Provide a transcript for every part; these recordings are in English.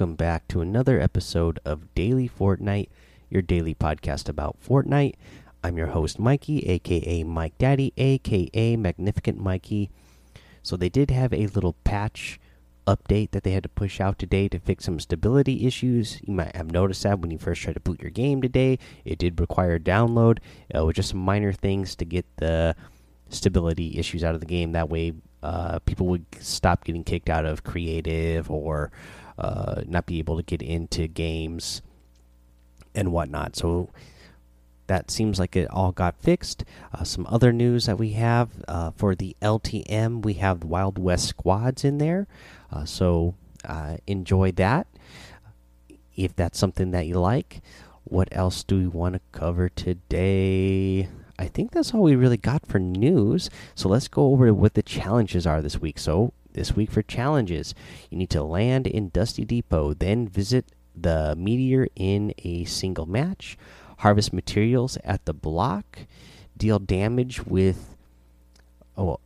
welcome back to another episode of Daily Fortnite, your daily podcast about Fortnite. I'm your host, Mikey, aka Mike Daddy, aka Magnificent Mikey. So, they did have a little patch update that they had to push out today to fix some stability issues. You might have noticed that when you first tried to boot your game today, it did require download uh, with just some minor things to get the stability issues out of the game. That way, uh, people would stop getting kicked out of creative or uh, not be able to get into games and whatnot. So that seems like it all got fixed. Uh, some other news that we have uh, for the LTM, we have Wild West squads in there. Uh, so uh, enjoy that if that's something that you like. What else do we want to cover today? I think that's all we really got for news. So let's go over what the challenges are this week. So, this week for challenges, you need to land in Dusty Depot, then visit the meteor in a single match, harvest materials at the block, deal damage with oh,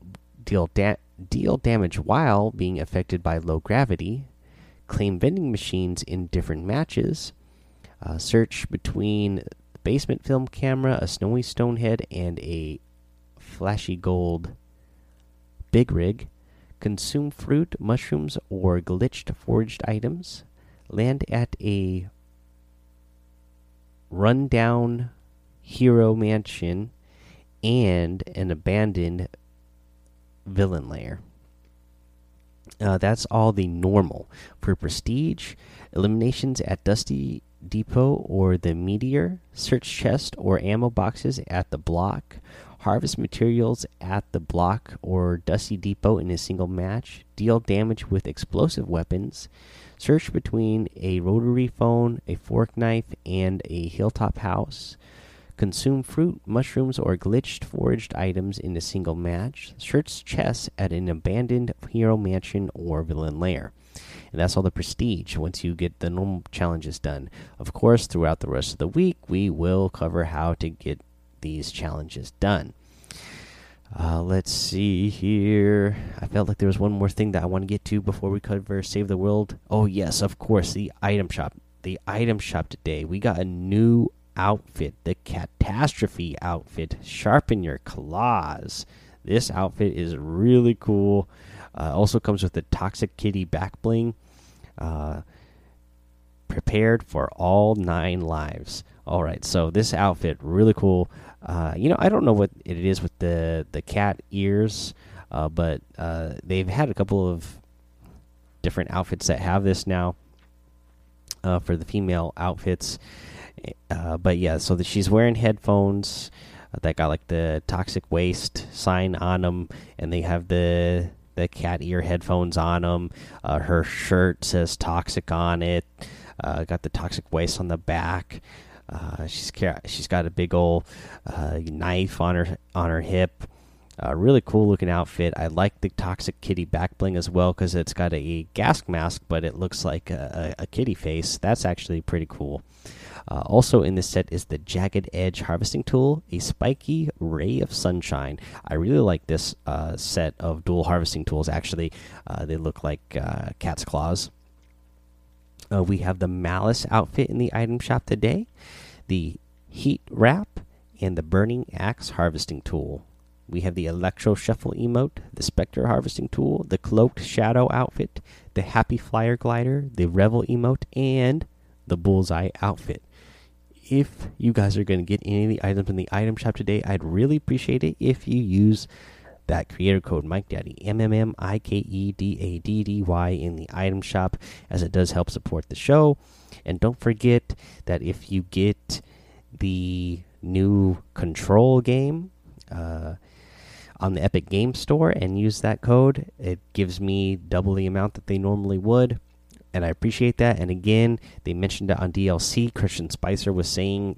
deal da deal damage while being affected by low gravity, claim vending machines in different matches, uh, search between basement film camera, a snowy stone head, and a flashy gold big rig. Consume fruit, mushrooms, or glitched forged items. Land at a rundown hero mansion and an abandoned villain lair. Uh, that's all the normal for prestige. Eliminations at Dusty Depot or the Meteor, search chest or ammo boxes at the block, harvest materials at the block or Dusty Depot in a single match, deal damage with explosive weapons, search between a rotary phone, a fork knife, and a hilltop house. Consume fruit, mushrooms, or glitched foraged items in a single match. Search chests at an abandoned hero mansion or villain lair and that's all the prestige once you get the normal challenges done. Of course, throughout the rest of the week, we will cover how to get these challenges done. Uh, let's see here. I felt like there was one more thing that I want to get to before we cover Save the World. Oh, yes, of course, the item shop. The item shop today. We got a new outfit, the Catastrophe outfit. Sharpen your claws. This outfit is really cool. Uh, also comes with the Toxic Kitty back bling. Uh, prepared for all nine lives. All right, so this outfit really cool. Uh, you know, I don't know what it is with the the cat ears, uh, but uh, they've had a couple of different outfits that have this now uh, for the female outfits. Uh, but yeah, so that she's wearing headphones uh, that got like the toxic waste sign on them, and they have the the cat ear headphones on them. Uh, her shirt says toxic on it. Uh, got the toxic waste on the back. Uh, she's she's got a big old uh, knife on her on her hip. Really cool looking outfit. I like the toxic kitty back bling as well because it's got a gas mask, but it looks like a, a, a kitty face. That's actually pretty cool. Uh, also in this set is the Jagged Edge Harvesting Tool, a spiky ray of sunshine. I really like this uh, set of dual harvesting tools. Actually, uh, they look like uh, cat's claws. Uh, we have the Malice outfit in the item shop today, the Heat Wrap, and the Burning Axe Harvesting Tool. We have the Electro Shuffle emote, the Spectre Harvesting Tool, the Cloaked Shadow outfit, the Happy Flyer Glider, the Revel emote, and the Bullseye outfit if you guys are going to get any of the items in the item shop today, I'd really appreciate it if you use that creator code Mike Daddy M M M I K E D A D D Y in the item shop, as it does help support the show. And don't forget that if you get the new Control game uh, on the Epic Game Store and use that code, it gives me double the amount that they normally would and I appreciate that. And again, they mentioned it on DLC. Christian Spicer was saying,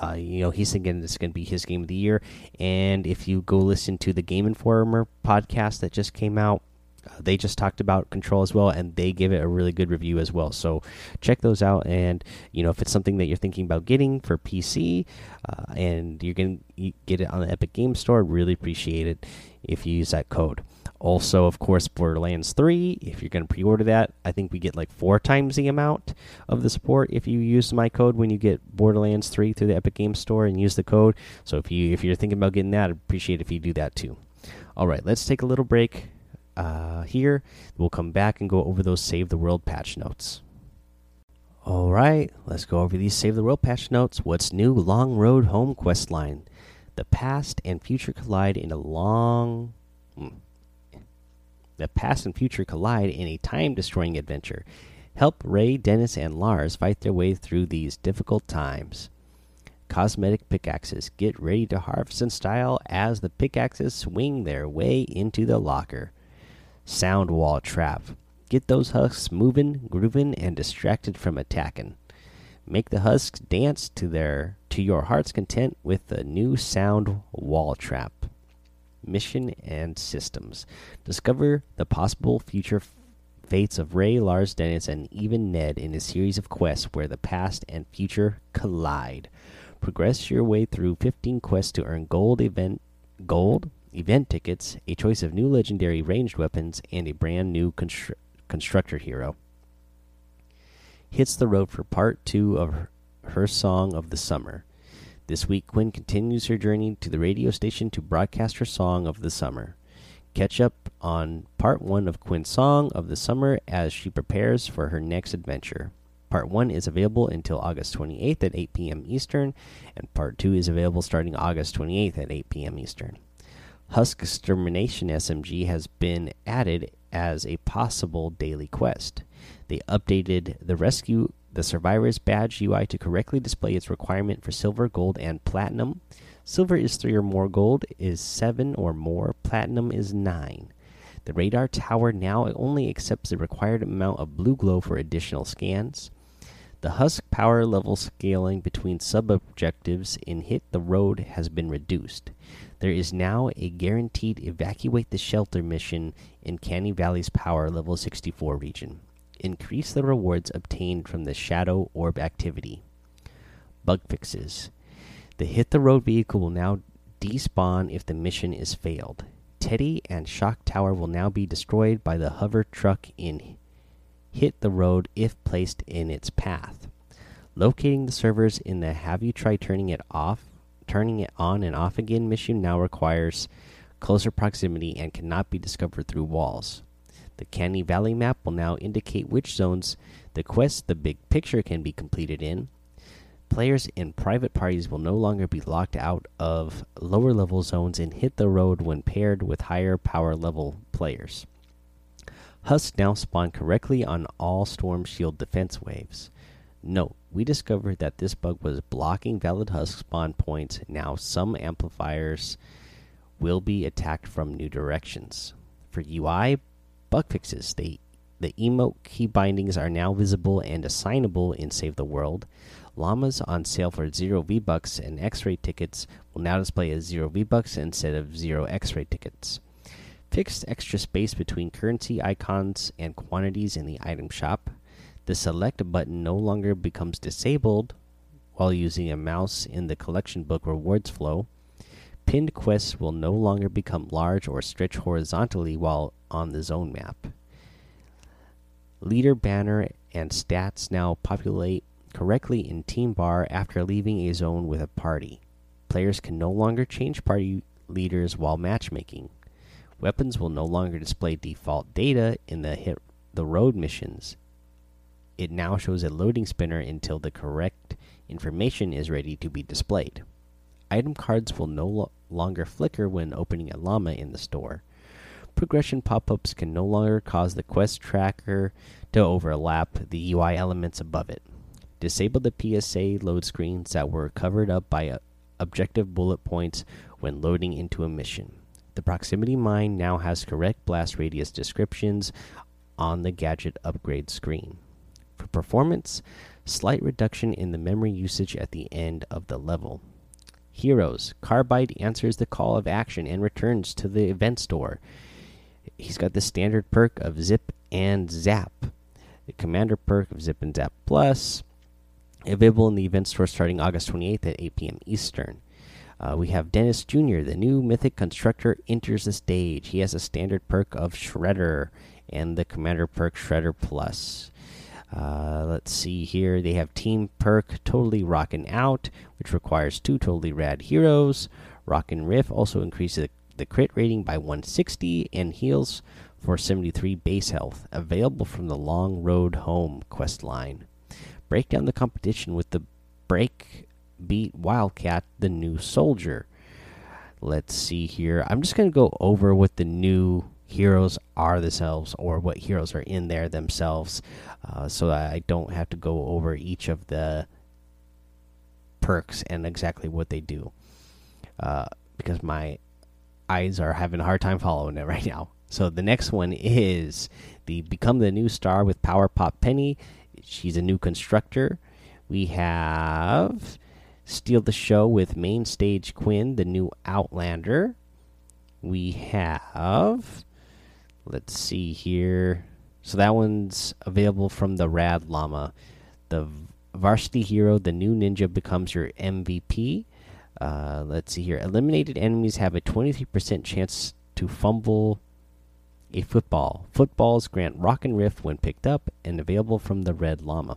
uh, you know, he's thinking this is going to be his game of the year. And if you go listen to the Game Informer podcast that just came out, Uh, they just talked about Control as well, and they gave it a really good review as well. So check those out. And you know, if it's something that you're thinking about getting for PC, uh, and you're gonna get it on the Epic Game Store, really appreciate it if you use that code. Also, of course, Borderlands 3, if you're going to pre order that, I think we get like four times the amount of the support if you use my code when you get Borderlands 3 through the Epic game Store and use the code. So if you if you're thinking about getting that, I'd appreciate if you do that too. All right, let's take a little break uh, here. We'll come back and go over those Save the World patch notes. All right, let's go over these Save the World patch notes. What's new? Long Road Home quest line. The past and future collide in a long. Hmm, the past and future collide in a time destroying adventure. Help Ray, Dennis, and Lars fight their way through these difficult times. Cosmetic pickaxes. Get ready to harvest in style as the pickaxes swing their way into the locker. Sound wall trap. Get those husks moving, grooving, and distracted from attacking. Make the husks dance to their to your heart's content with the new sound wall trap mission, and systems. Discover the possible future fates of Ray, Lars, Dennis, and even Ned in a series of quests where the past and future collide. Progress your way through 15 quests to earn gold event gold event tickets, a choice of new legendary ranged weapons, and a brand new constru constructor hero. Hits the road for part 2 of her song of the summer. This week, Quinn continues her journey to the radio station to broadcast her song of the summer. Catch up on part one of Quinn's song of the summer as she prepares for her next adventure. Part 1 is available until August 28th at 8 p.m. Eastern, and Part 2 is available starting August 28th at 8 p.m. Eastern. Husk Extermination SMG has been added as a possible daily quest. They updated the rescue the Survivor's Badge UI to correctly display its requirement for silver, gold, and platinum. Silver is 3 or more, gold is 7 or more, platinum is 9. The radar tower now only accepts the required amount of blue glow for additional scans. The husk power level scaling between sub objectives in Hit the Road has been reduced. There is now a guaranteed evacuate the shelter mission in Canny Valley's power level 64 region increase the rewards obtained from the Shadow Orb activity. Bug fixes. The Hit the Road vehicle will now despawn if the mission is failed. Teddy and Shock Tower will now be destroyed by the hover truck in Hit the Road if placed in its path. Locating the servers in the Have You Tried Turning It Off, Turning It On and Off Again mission now requires closer proximity and cannot be discovered through walls. The Canny Valley map will now indicate which zones the quest The Big Picture can be completed in. Players in private parties will no longer be locked out of lower level zones and hit the road when paired with higher power level players. Husks now spawn correctly on all Storm Shield defense waves. Note, we discovered that this bug was blocking valid Husk spawn points. Now, some amplifiers will be attacked from new directions. For UI, bug fixes. They, the emote key bindings are now visible and assignable in Save the World. Llamas on sale for 0 V Bucks and X ray tickets will now display as 0 V Bucks instead of 0 X ray tickets. Fixed extra space between currency icons and quantities in the item shop. The select button no longer becomes disabled while using a mouse in the collection book rewards flow. Pinned quests will no longer become large or stretch horizontally while on the zone map. Leader banner and stats now populate correctly in Team Bar after leaving a zone with a party. Players can no longer change party leaders while matchmaking. Weapons will no longer display default data in the hit the road missions. It now shows a loading spinner until the correct information is ready to be displayed. Item cards will no lo longer flicker when opening a llama in the store. Progression pop ups can no longer cause the quest tracker to overlap the UI elements above it. Disable the PSA load screens that were covered up by uh, objective bullet points when loading into a mission. The proximity mine now has correct blast radius descriptions on the gadget upgrade screen. For performance, slight reduction in the memory usage at the end of the level. Heroes Carbide answers the call of action and returns to the event store. he's got the standard perk of Zip and Zap, the commander perk of Zip and Zap Plus, available in the event store starting August 28th at 8 p.m. Eastern. Uh, we have Dennis Jr., the new Mythic Constructor, enters the stage. He has a standard perk of Shredder and the commander perk Shredder Plus. Uh, let's see here. They have Team Perk Totally Rockin' Out, which requires two totally rad heroes. Rockin' Riff also increases the, crit rating by 160 and heals for 73 base health. Available from the Long Road Home quest line. Break down the competition with the Break Beat Wildcat, the new soldier. Let's see here. I'm just going to go over what the new heroes are themselves or what heroes are in there themselves uh, so I don't have to go over each of the perks and exactly what they do uh, because my eyes are having a hard time following it right now. So the next one is the Become the New Star with Power Pop Penny. She's a new constructor. We have Steal the Show with Main Stage Quinn, the new Outlander. We have Let's see here. So that one's available from the Rad Llama. The Varsity Hero, the new ninja, becomes your MVP. Uh, let's see here. Eliminated enemies have a 23% chance to fumble a football. Footballs grant Rockin' Riff when picked up and available from the Red Llama.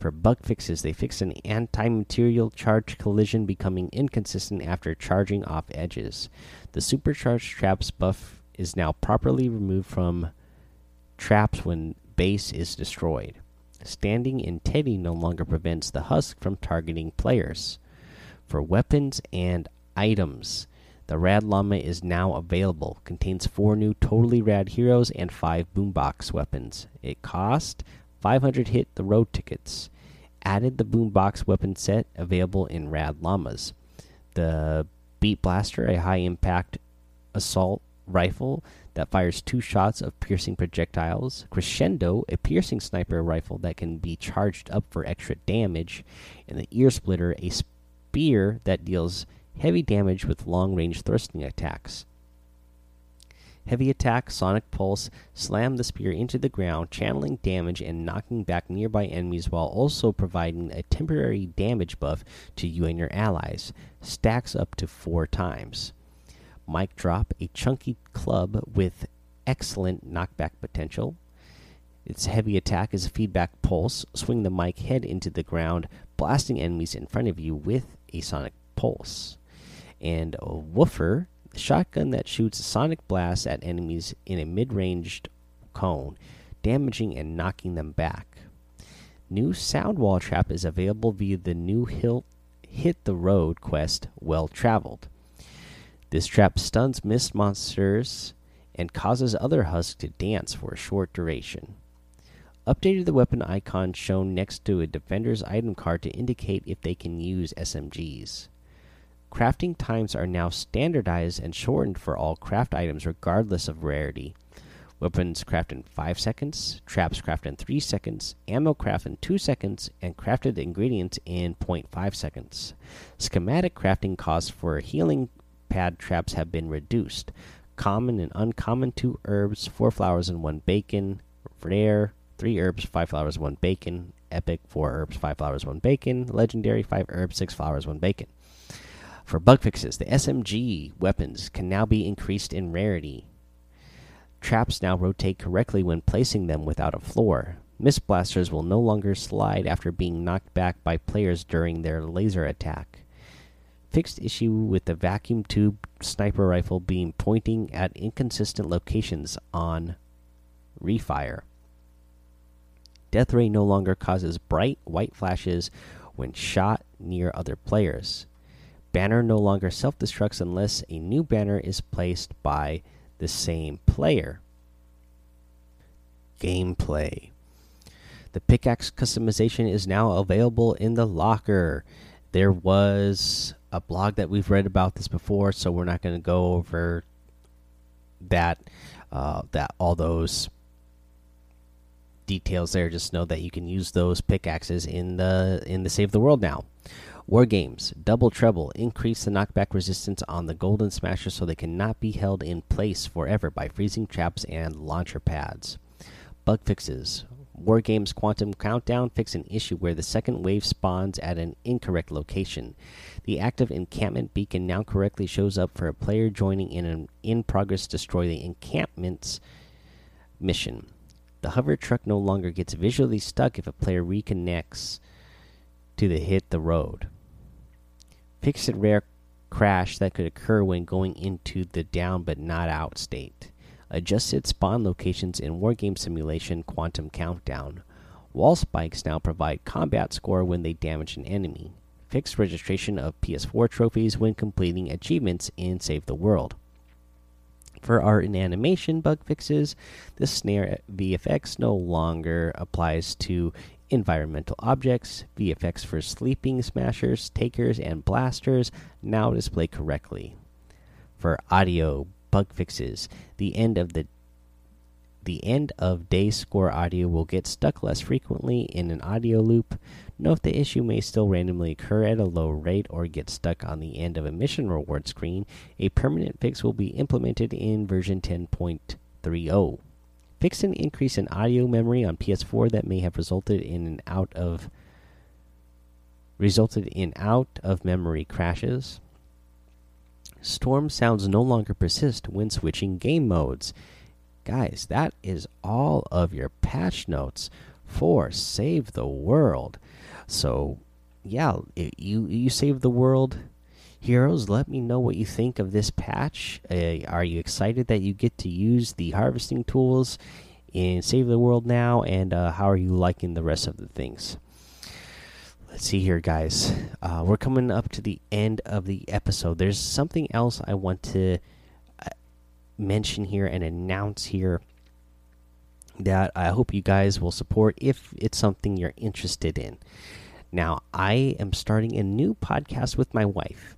For bug fixes, they fix an anti material charge collision becoming inconsistent after charging off edges. The supercharged traps buff is now properly removed from traps when base is destroyed. Standing in Teddy no longer prevents the husk from targeting players. For weapons and items, the Rad Llama is now available. Contains four new totally rad heroes and five boombox weapons. It cost 500 hit the road tickets. Added the boombox weapon set available in Rad Llamas. The Beat Blaster, a high impact assault rifle that fires two shots of piercing projectiles, Crescendo, a piercing sniper rifle that can be charged up for extra damage, and the Ear Splitter, a spear that deals heavy damage with long range thrusting attacks. Heavy attack, sonic pulse, slam the spear into the ground, channeling damage and knocking back nearby enemies while also providing a temporary damage buff to you and your allies. Stacks up to four times. Mic Drop, a chunky club with excellent knockback potential. Its heavy attack is a feedback pulse. Swing the mic head into the ground, blasting enemies in front of you with a sonic pulse. And a Woofer, the shotgun that shoots a sonic blasts at enemies in a mid ranged cone, damaging and knocking them back. New Sound Wall Trap is available via the new Hill Hit the Road quest, Well Traveled. This trap stuns mist monsters and causes other husks to dance for a short duration. Updated the weapon icon shown next to a defender's item card to indicate if they can use SMGs. Crafting times are now standardized and shortened for all craft items regardless of rarity. Weapons craft in 5 seconds, traps craft in 3 seconds, ammo craft in 2 seconds, and crafted ingredients in 0.5 seconds. Schematic crafting costs for healing pad traps have been reduced. Common and uncommon two herbs, four flowers and one bacon. Rare three herbs, five flowers, one bacon. Epic four herbs, five flowers, one bacon. Legendary five herbs, six flowers, one bacon. For bug fixes, the SMG weapons can now be increased in rarity. Traps now rotate correctly when placing them without a floor. Mist blasters will no longer slide after being knocked back by players during their laser attack fixed issue with the vacuum tube sniper rifle being pointing at inconsistent locations on refire. Death Ray no longer causes bright white flashes when shot near other players. Banner no longer self destructs unless a new banner is placed by the same player. Gameplay The pickaxe customization is now available in the locker. There was a blog that we've read about this before, so we're not going to go over that uh, that all those details there. Just know that you can use those pickaxes in the in the Save the World now. War Games Double Trouble, increase the knockback resistance on the Golden Smasher so they cannot be held in place forever by freezing traps and launcher pads. Bug fixes War Games Quantum Countdown fix an issue where the second wave spawns at an incorrect location. The active encampment beacon now correctly shows up for a player joining in an in progress destroy the encampments mission. The hover truck no longer gets visually stuck if a player reconnects to the hit the road. Fix a rare crash that could occur when going into the down but not out state. Adjusted spawn locations in Wargame Simulation Quantum Countdown. Wall spikes now provide combat score when they damage an enemy. Fixed registration of PS4 trophies when completing achievements in Save the World. For art and animation bug fixes, the snare VFX no longer applies to environmental objects. VFX for sleeping smashers, takers, and blasters now display correctly. For audio bug fixes, the end of the the end of day score audio will get stuck less frequently in an audio loop. Note the issue may still randomly occur at a low rate or get stuck on the end of a mission reward screen. A permanent fix will be implemented in version 10.30 Fix an increase in audio memory on PS4 that may have resulted in an out of resulted in out of memory crashes. Storm sounds no longer persist when switching game modes. Guys, that is all of your patch notes for Save the World. So, yeah, you you save the world heroes let me know what you think of this patch uh, are you excited that you get to use the harvesting tools in save the world now and uh, how are you liking the rest of the things let's see here guys. Uh, we're coming up to the end of the episode. There's something else i want to uh, mention here and announce here that i hope you guys will support if it's something you're interested in. Now i am starting a new podcast with my wife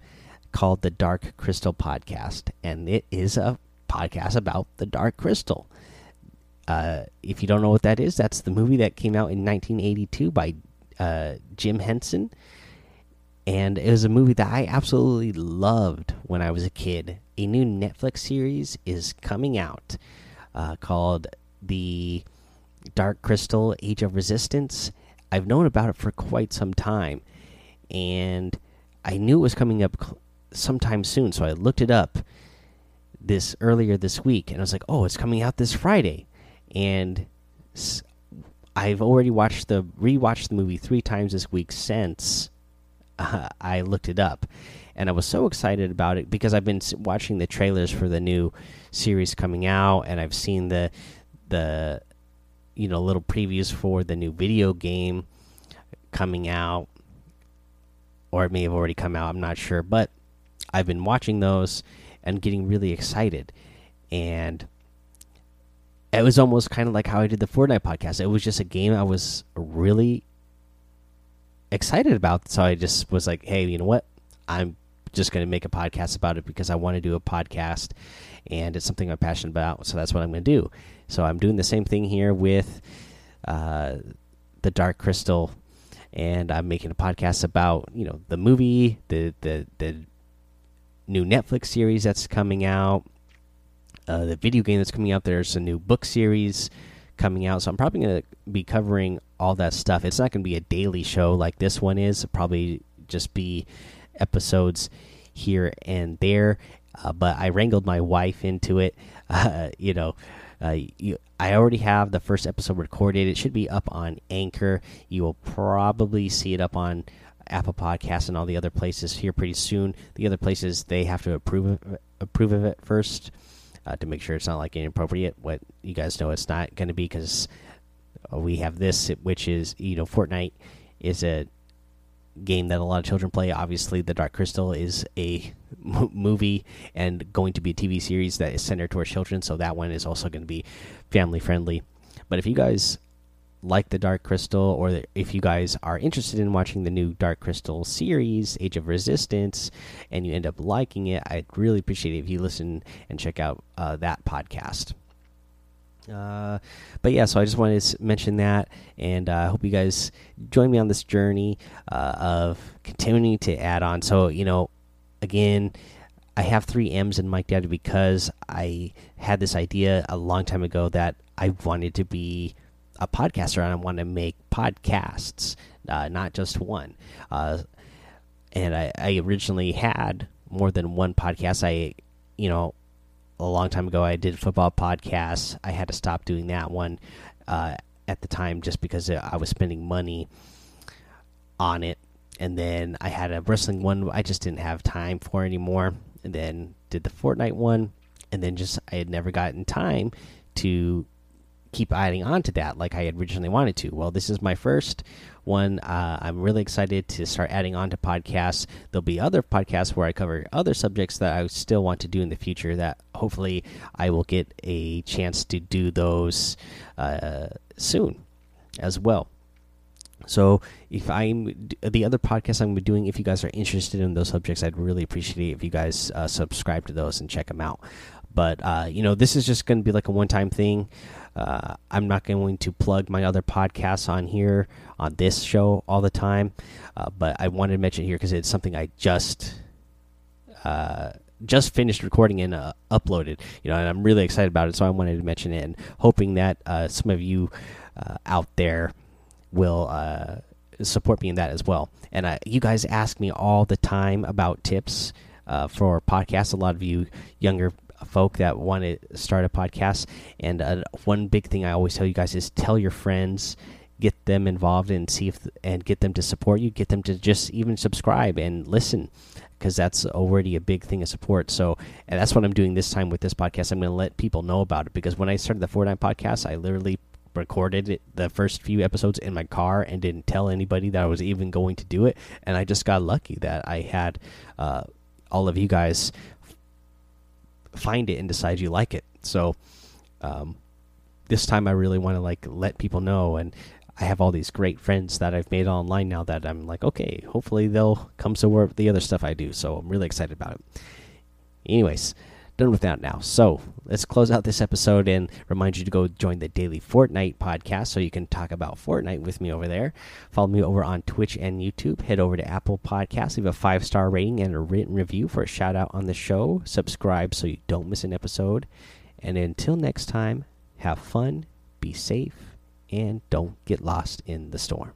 called the Dark Crystal Podcast, and it is a podcast about the Dark Crystal. Uh, if you don't know what that is, that's the movie that came out in 1982 by uh, Jim Henson, and it was a movie that I absolutely loved when I was a kid. A new Netflix series is coming out uh, called The Dark Crystal: Age of Resistance. I've known about it for quite some time, and I knew it was coming up sometime soon. So I looked it up this earlier this week, and I was like, "Oh, it's coming out this Friday," and I've already watched the rewatched the movie three times this week since uh, I looked it up, and I was so excited about it because I've been watching the trailers for the new series coming out, and I've seen the the you know little previews for the new video game coming out, or it may have already come out. I'm not sure, but I've been watching those and getting really excited. And it was almost kind of like how I did the Fortnite podcast. It was just a game I was really excited about. So I just was like, hey, you know what? I'm just going to make a podcast about it because I want to do a podcast and it's something I'm passionate about. So that's what I'm going to do. So I'm doing the same thing here with uh, the Dark Crystal. And I'm making a podcast about you know the movie, the the the new Netflix series that's coming out, uh, the video game that's coming out. There's a new book series coming out, so I'm probably going to be covering all that stuff. It's not going to be a daily show like this one is. It'll probably just be episodes here and there. Uh, but I wrangled my wife into it. Uh, you know, uh, you, I already have the first episode recorded. It should be up on Anchor. You will probably see it up on Apple Podcasts and all the other places here pretty soon. The other places they have to approve of, approve of it first uh, to make sure it's not like inappropriate. What you guys know it's not going to be because uh, we have this, which is you know Fortnite is a game that a lot of children play. Obviously, The Dark Crystal is a movie and going to be a TV series that is centered towards children, so that one is also going to be family friendly. But if you guys like the Dark Crystal, or if you guys are interested in watching the new Dark Crystal series, Age of Resistance, and you end up liking it, I'd really appreciate it if you listen and check out uh, that podcast. Uh, but yeah, so I just wanted to mention that, and I uh, hope you guys join me on this journey uh, of continuing to add on. So you know, again, I have three M's in Mike Daddy because I had this idea a long time ago that I wanted to be a podcaster and I want to make podcasts, uh, not just one. Uh, and I, I originally had more than one podcast. I, you know, a long time ago, I did football podcasts. I had to stop doing that one uh, at the time just because I was spending money on it. And then I had a wrestling one I just didn't have time for anymore. And then did the Fortnite one. And then just I had never gotten time to keep adding on to that like I originally wanted to. Well, this is my first one. Uh, I'm really excited to start adding on to podcasts. There'll be other podcasts where I cover other subjects that I still want to do in the future. That hopefully I will get a chance to do those uh, soon as well. So if I'm the other podcasts I'm doing, if you guys are interested in those subjects, I'd really appreciate it if you guys uh, subscribe to those and check them out. But uh, you know, this is just going to be like a one-time thing. Uh, I'm not going to plug my other podcasts on here on this show all the time, uh, but I wanted to mention here because it's something I just uh, just finished recording and uh, uploaded. You know, and I'm really excited about it, so I wanted to mention it, and hoping that uh, some of you uh, out there will support me in that as well. And you guys ask me all the time about tips for podcasts. A lot of you younger folk that want to start a podcast. And uh, one big thing I always tell you guys is tell your friends, get them involved, and see if and get them to support you. Get them to just even subscribe and listen, because that's already a big thing of support. So, and that's what I'm doing this time with this podcast. I'm going to let people know about it because when I started the Fortnite podcast, I literally recorded it, the first few episodes in my car and didn't tell anybody that I was even going to do it. And I just got lucky that I had uh, all of you guys find it and decide you like it. So um, this time I really want to like let people know and I have all these great friends that I've made online now that I'm like, okay, hopefully they'll come support the other stuff I do. So I'm really excited about it. Anyways, done with that now. So let's close out this episode and remind you to go join the daily Fortnite podcast so you can talk about Fortnite with me over there. Follow me over on Twitch and YouTube. Head over to Apple Podcasts, leave a five star rating and a written review for a shout out on the show. Subscribe so you don't miss an episode. And until next time, have fun, be safe, and don't get lost in the storm.